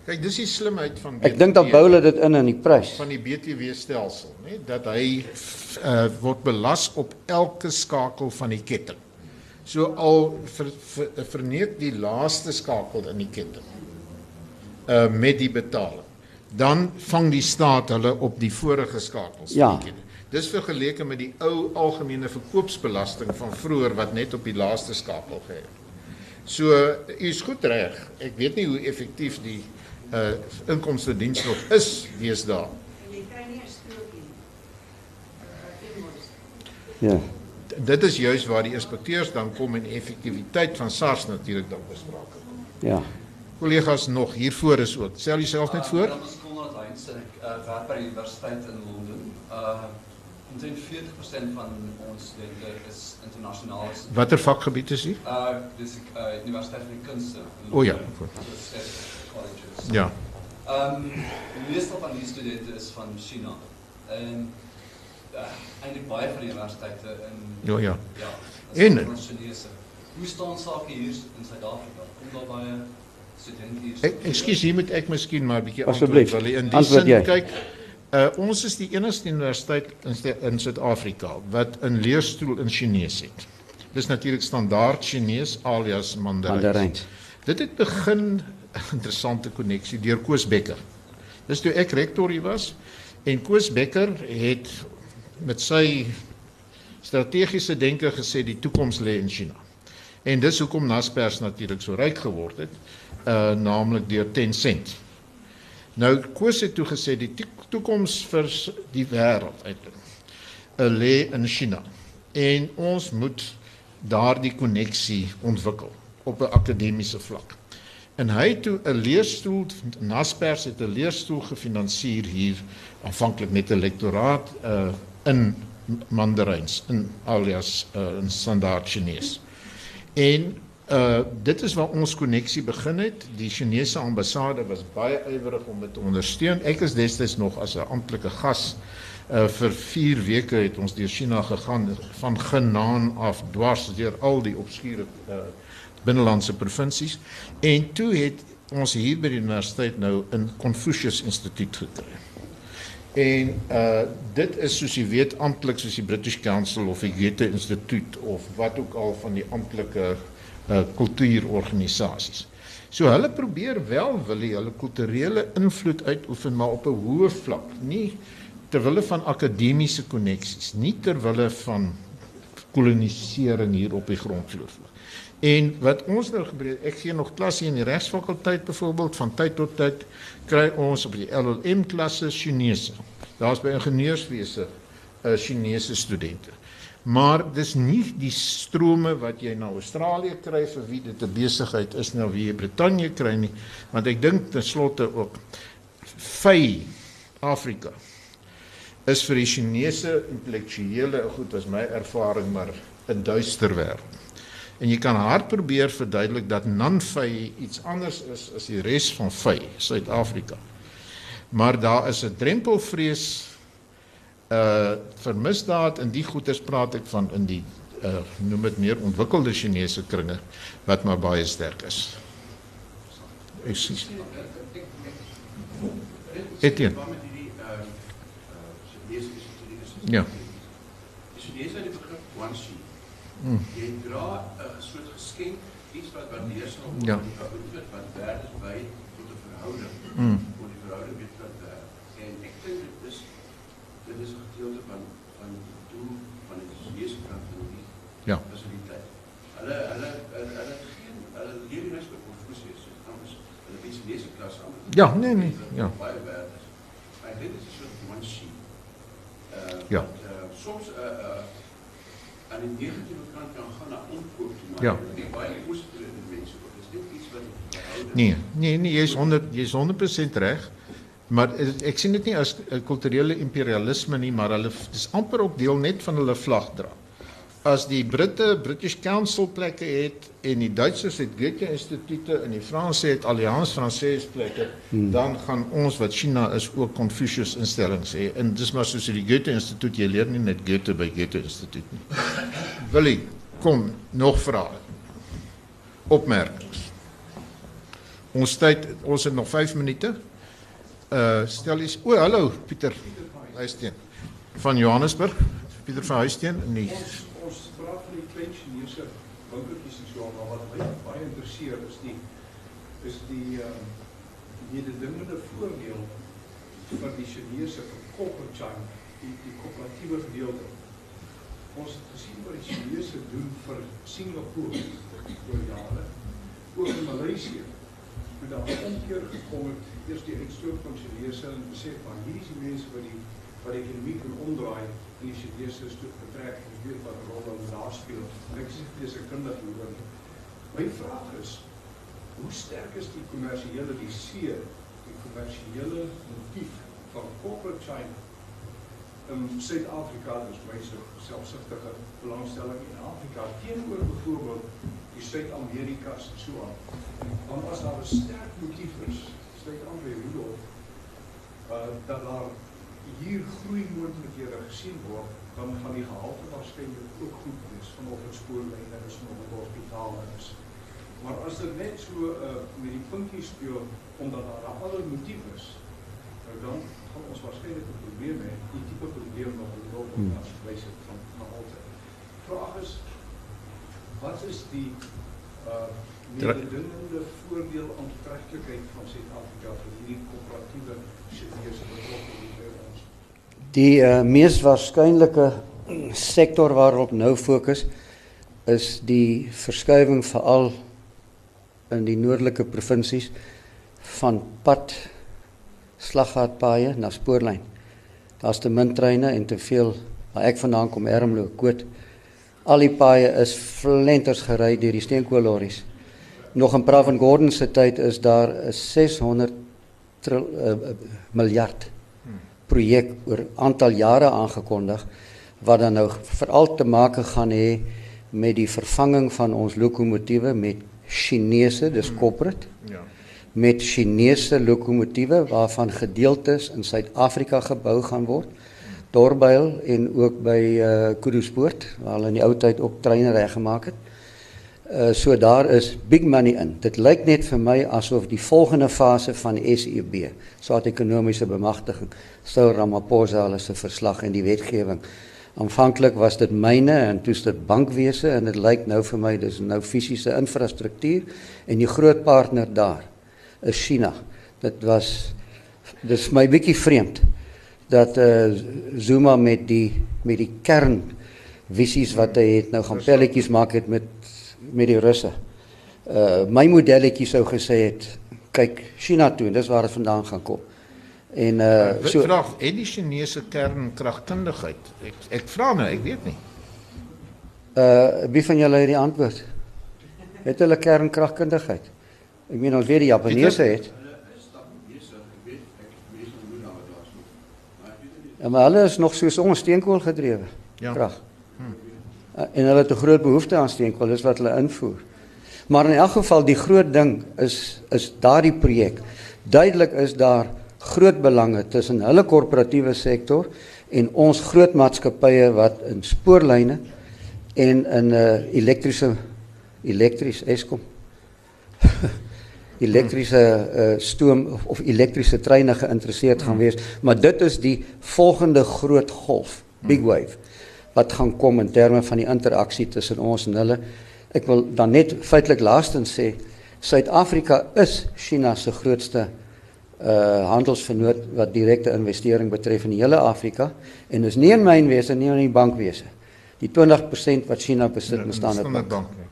kyk, dis die slimheid van Ek dink dan bou hulle dit in in die prys. van die BTW stelsel, nê, dat hy uh, word belas op elke skakel van die ketting. So al ver, ver, verneek die laaste skakel in die ketting uh met die betaling. Dan vang die staat hulle op die vorige skakels Ja. van die ketting. Dis vergeleke met die ou algemene verkoopsbelasting van vroeër wat net op die laaste skakel gehê het. So u is goed reg. Ek weet nie hoe effektief die uh inkomste diens nog is deesdae. Ja. Dit is juis waar die inspekteurs dan kom en effektiwiteit van SARS natuurlik dan besprake kom. Ja. Kollegas nog hiervoor is ook. Stel jouself net voor. Uh, is Konrad Heinz en ek uh, werk by die universiteit in Londen. Uh omtrent 40% van ons studente is internasionaal. Watter vakgebied is u? Uh dis uh Universiteit van die Kunste. O ja. So state colleges. Ja. Ehm die meeste van die studente is van China. En uh, eintlik baie van die universiteite in Ja ja. ja, En- Chinese. Hoe staan sake hier in Suid-Afrika? Kom daar baie studente hier? Ek ekskuus, hier moet ek miskien maar 'n bietjie antwoord, wil in die antwoord sin jy. kyk. Uh ons is die enigste universiteit in Suid-Afrika wat 'n leerstoel in Chinees het. Dis natuurlik standaard Chinees alias Mandarijn. Mandaryns. Dit het begin 'n interessante koneksie deur Koos Becker. Dis toe ek rektor hier was en Koos Becker het met sy strategiese denke gesê die toekoms lê in China. En dis hoekom Naspers natuurlik so ryk geword het, uh naamlik deur Tencent. Nou Koos het toe gesê die to- toekoms vir die wêreld eintlik uh, lê in China. En ons moet daardie koneksie ontwikkel op 'n akademiese vlak. En hy het toe 'n leerstoel Naspers het 'n leerstoel gefinansier hier aanvanklik met 'n lektoraat uh in Mandaryns in alias uh, in standaard Chinese. En uh dit is waar ons koneksie begin het. Die Chinese ambassade was baie ywerig om dit te ondersteun. Ek is destyds nog as 'n amptelike gas uh vir 4 weke het ons deur China gegaan van Genaan af dwars deur al die obskure uh binnelandse provinsies en toe het ons hier by die universiteit nou 'n Confucius Instituut gekry. En uh dit is soos jy weet amptelik soos die British Council of die Goethe Instituut of wat ook al van die amptelike uh kultuurorganisasies. So hulle probeer wel wil hulle kulturele invloed uitoefen maar op 'n hoë vlak, nie ter wille van akademiese koneksies, nie ter wille van kolonisering hier op die grondvloer. En wat ons nou gebeur, ek gee nog klasse in die regsfakulteit byvoorbeeld van tyd tot tyd kry ons op die LLM klasse Chinese. Daar's by ingenieurswese uh, Chinese studente. Maar dis nie die strome wat jy na Australië kry vir wie dit 'n besigheid is nou wie jy Brittanje kry nie, want ek dink ten slotte ook vy Afrika is vir die Chinese intellektuele goed was my ervaring maar 'n duister wêreld. En jy kan hard probeer verduidelik dat Nanvy iets anders is as die res van vy Suid-Afrika. Maar daar is 'n drempelvrees uh vir misdaad en die goeters praat ek van in die uh noem dit meer ontwikkelde Chinese kringe wat maar baie sterk is. Ek sien. Etienne. Is Ja. Die Chinese het die begrip guanxi. Mm. Jy dra 'n soort geskenk, iets wat waardeer sal Ja. word, wat is by tot 'n verhouding. Mm. Voor die verhouding met wat werd. En ek dink dit is dit is 'n gedeelte van van die doel van die Chinese kant van die Ja. fasiliteit. Hulle hulle hulle geen hulle leer nie. Hulle het die Chinese klas aan. Ja, nee, nee, ja. Baie werd is. Maar dit is 'n soort guanxi. Uh, Ja. wat, uh, soms uh, uh, aan die negatiewe kant kan gaan na omkoop toe, maar Ja. dink baie positiewe mense ook. Dit is net iets wat. Nee, nee, nee, jy's 100 jy's 100% reg. Maar ek sien dit nie as 'n kulturele imperialisme nie, maar hulle dis amper ook deel net van hulle vlagdra. As die Britte British Council plekke het en die Duitsers het Goethe instituute en die Franse het Alliance Française plekke, hmm. dan gaan ons wat China is ook Confucius instellings hê. En dis maar soos die Goethe instituut, jy leer nie net Goethe by Goethe instituut nie. Willie, kom, nog vrae. Opmerkings. Ons tyd, ons het nog 5 minute. Uh stel eens, o, hallo Pieter Huisteen van Johannesburg. Pieter van Huisteen in die Ons ons praat van die klein Chinese winkeltjies en so maar wat my baie interesseer is die is die ehm uh, mededingende voordeel vir die Chinese vir corporate China, die die koöperatiewe gedeelte. Ons het gesien wat die Chinese doen vir Singapore oor jare, ook in Maleisië. Met daar omkeer gekom het, eers die uitstoot van Chinese en besef van hier is die mense wat die wat die ekonomie kan omdraai die Chinese is toe betrek en weet wat rol hulle daar speel. Ek sê dis 'n kundig hoor. My vraag is hoe sterk is die kommersiële die see, die kommersiële motief van corporate China in Suid-Afrika, dis my so selfsugtige belangstelling in Afrika teenoor byvoorbeeld die Suid-Amerikas en so aan. Want as daar 'n sterk motief is, aan by Rudolf, uh, dat daar hier groeimoontlikhede gesien word, dan gaan die gehalte waarskynlik ook goed wees van of dit spoorlyne is of dit hospitale is. Maar as dit net so uh, met die puntjies speel omdat daar 'n ander motief is, nou dan gaan ons waarskynlik 'n probleem hê, die tipe probleem wat ons wil Hmm. as wys het van gehalte. Vraag is wat is die uh Dra- mededingende voordeel aantreklikheid van Suid-Afrika vir hierdie koöperatiewe Chinese by ons? Die uh, mees waarskynlike sektor waarop nou fokus is die verskuiwing veral in die noordelike provinsies van pad slaggaatpaaie na spoorlyn. Daar's te min treine en te veel waar ek vandaan kom Ermelo, Koot. Al die paaie is flenters gery deur die steenkoolorries. Nog in Prav en Gordon se tyd is daar 'n 600 tril, uh, miljard projek oor aantal jare aangekondig wat dan nou veral te maak gaan hê met die vervanging van ons lokomotiewe met Chinese, dis corporate. Ja. Met Chinese lokomotiewe waarvan gedeeltes in Suid-Afrika gebou gaan word. Dorbuil en ook by uh Kuduspoort waar hulle in die ou tyd ook treine reggemaak het. Uh so daar is big money in. Dit lyk net vir my asof die volgende fase van SEB, saad-ekonomiese bemagtiging, sou Ramaphosa hulle se verslag en die wetgewing Aanvanklik was dit myne en toe is dit bankwese en dit lyk nou vir my dis nou fisiese infrastruktuur en die groot partner daar is China. Dit was dis my bietjie vreemd dat uh, Zuma met die met die kern visies wat hy het nou gaan pelletjies maak het met met die Russe. Uh, my modelletjie sou gesê het kyk China toe en dis waar dit vandaan gaan kom. En uh so vraag het die Chinese kernkragkundigheid. Ek ek vra nou, ek weet nie. Uh wie van julle het die antwoord? Het hulle kernkragkundigheid? Ek meen ons weet die Japaneese het. Ja, maar hulle is nog soos ons steenkool gedrewe. Ja. Krag. Hmm. En hulle het 'n groot behoefte aan steenkool, dis wat hulle invoer. Maar in elk geval die groot ding is is daardie projek. Duidelik is daar groot belange tussen hulle korporatiewe sektor en ons groot maatskappye wat in spoorlyne en in 'n uh, eh, elektriese elektries Eskom elektriese uh, stoom of, of elektriese treine geïnteresseerd gaan wees maar dit is die volgende groot golf big wave wat gaan kom in terme van die interaksie tussen ons en hulle ek wil dan net feitelik laastens sê Suid-Afrika is China se grootste uh handelsvernoot wat direkte investering betref in die hele Afrika en is nie in mynwese nie in die bankwese. Die 20% wat China besit ja, in Standard Bank. Ja.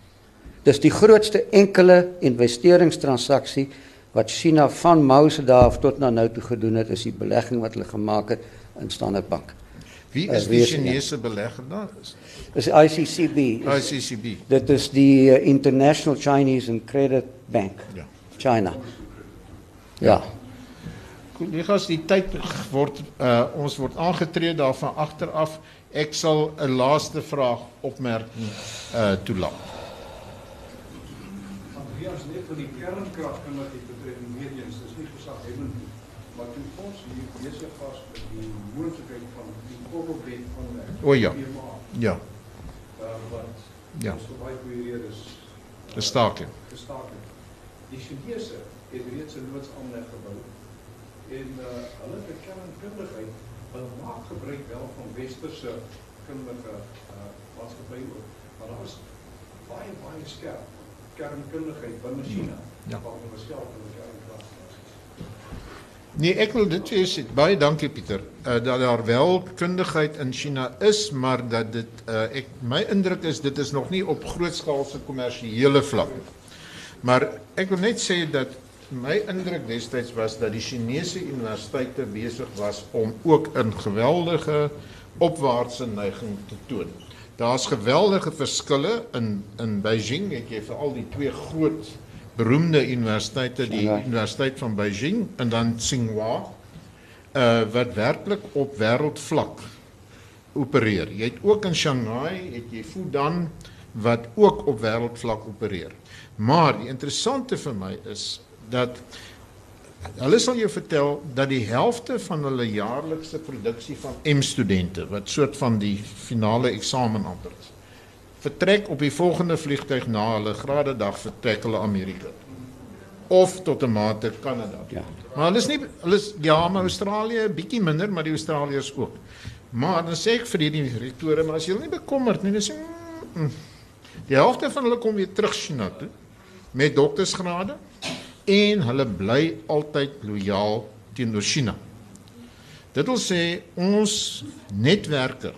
Dis die grootste enkele investeringstransaksie wat China van Mao se dae af tot nou toe gedoen het is die belegging wat hulle gemaak het in Standard Bank. Wie is die Chinese belegger daar? Is ICCB. Is, ICCB. Dit is die uh, International Chinese and Credit Bank. Ja. China. Ja. ja collega's die tyd word uh, ons word aangetree daarvan agteraf. Ek sal 'n laaste vraag opmerking uh toelaat. Wie as net vir die kernkrag kan wat dit betref weet jy dis nie gesag hebben maar toe ons hier besig was met die moontlikheid van die korrelbed van O ja. Ja. Uh, wat ja. So baie goeie redes. Gestaak. Gestaak. Die Chinese het reeds 'n loodsaanleg gebou en uh, hulle het 'n kernkundigheid hulle maak gebruik wel van westerse kundige uh, maatskappye ook maar daar is baie baie skerp kernkundigheid binne China ja wat hulle self in die kernkrag Nee, ek wil dit sê baie dankie Pieter. Uh dat daar wel kundigheid in China is, maar dat dit uh ek my indruk is dit is nog nie op grootskaalse kommersiële vlak. Maar ek wil net sê dat my indruk destyds was dat die Chinese universiteite besig was om ook 'n geweldige opwaartse neiging te toon. Daar's geweldige verskille in in Beijing, het jy veral die twee groot beroemde universiteite, die ja. Universiteit van Beijing en dan Tsinghua, uh wat werklik op wêreldvlak opereer. Jy het ook in Shanghai, het jy Fudan wat ook op wêreldvlak opereer. Maar die interessante vir my is dat hulle sal jou vertel dat die helfte van hulle jaarlikse produksie van M studente wat soort van die finale eksamen amper is vertrek op die volgende vliegtuig na hulle grade dag vertrek hulle Amerika of tot 'n mate Kanada. Ja. Maar hulle is nie hulle is ja, maar Australië bietjie minder, maar die Australiërs ook. Maar dan sê ek vir die direktore, maar as jy nie bekommerd nie, sê mm, mm, die helfte van hulle kom weer terug China toe met doktorsgrade en hulle bly altyd lojaal teenoor China. Dit wil sê ons netwerke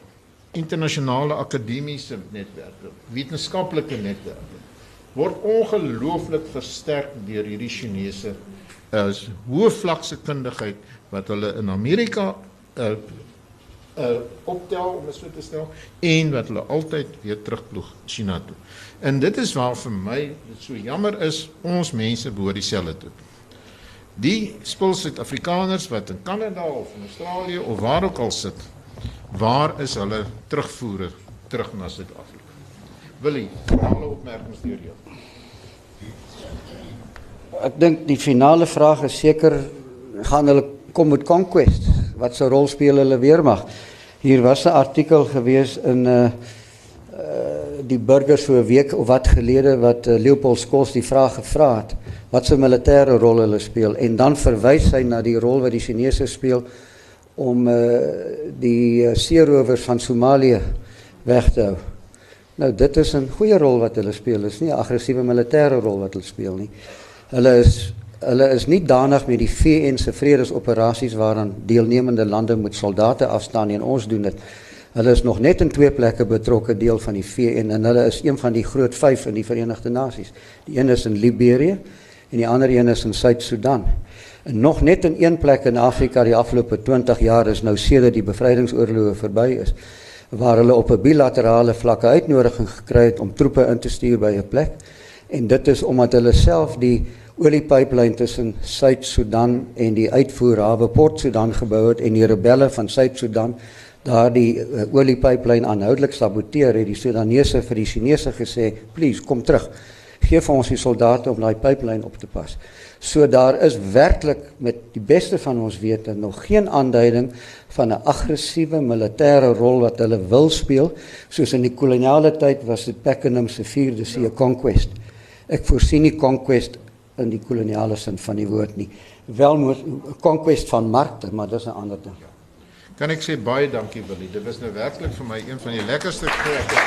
internasionale akademiese netwerke, wetenskaplike netwerke word ongelooflik versterk deur hierdie Chinese as uh, hoë vlakse kundigheid wat hulle in Amerika uh, uh optel om dit so te stel en wat hulle altyd weer terugploeg China toe. En dit is waar vir my dit so jammer is ons mense behoort dieselfde toe. Die spul Suid-Afrikaners wat in Kanada of in Australië of waar ook al sit, waar is hulle terugvoere terug na Suid-Afrika? Willie, alle opmerkings deur jou. Ek dink die finale vraag is seker gaan hulle kom met conquest wat se rol speel hulle weermag. Hier was 'n artikel gewees in 'n uh, uh, die burgers so 'n week of wat gelede wat uh, Leopold Skos die vraag gevra het wat se militêre rol hulle speel en dan verwys hy na die rol wat die Chinese speel om uh, die uh, seerowers van Somalië weg te hou. Nou dit is 'n goeie rol wat hulle speel. Is nie 'n aggressiewe militêre rol wat hulle speel nie. Hulle is hulle is nie danig met die VN se vredesoperasies waaraan deelnemende lande met soldate afstaan en ons doen dit. Hulle is nog net in twee plekke betrokke deel van die VN en hulle is een van die groot 5 in die Verenigde Nasies. Die een is in Liberië en die ander een is in Suid-Sudan. Nog net in een plek in Afrika die afgelope 20 jaar is nou sedert die bevrydingsoorloë verby is waar hulle op 'n bilaterale vlak uitnodiging gekry het om troepe in te stuur by 'n plek en dit is omdat hulle self die oliepyplyn tussen Suid-Sudan en die uitvoerhawe Port Sudan gebou het en die rebelle van Suid-Sudan daardie uh, oliepyplyn aanhoudelik saboteer het die Sudanese vir die Chinese gesê, "Please, kom terug. Geef vir ons die soldate om daai pyplyn op te pas." So daar is werklik met die beste van ons wete nog geen aanduiding van 'n aggressiewe militêre rol wat hulle wil speel, soos in die koloniale tyd was dit Pakenham se 4de see conquest. Ek voorsien nie conquest in die koloniale sin van die woord nie. Wel moet conquest van markte, maar dis 'n ander ding. Kan ek sê baie dankie Willie. Dit was nou werklik vir my een van die lekkerste gesprekke.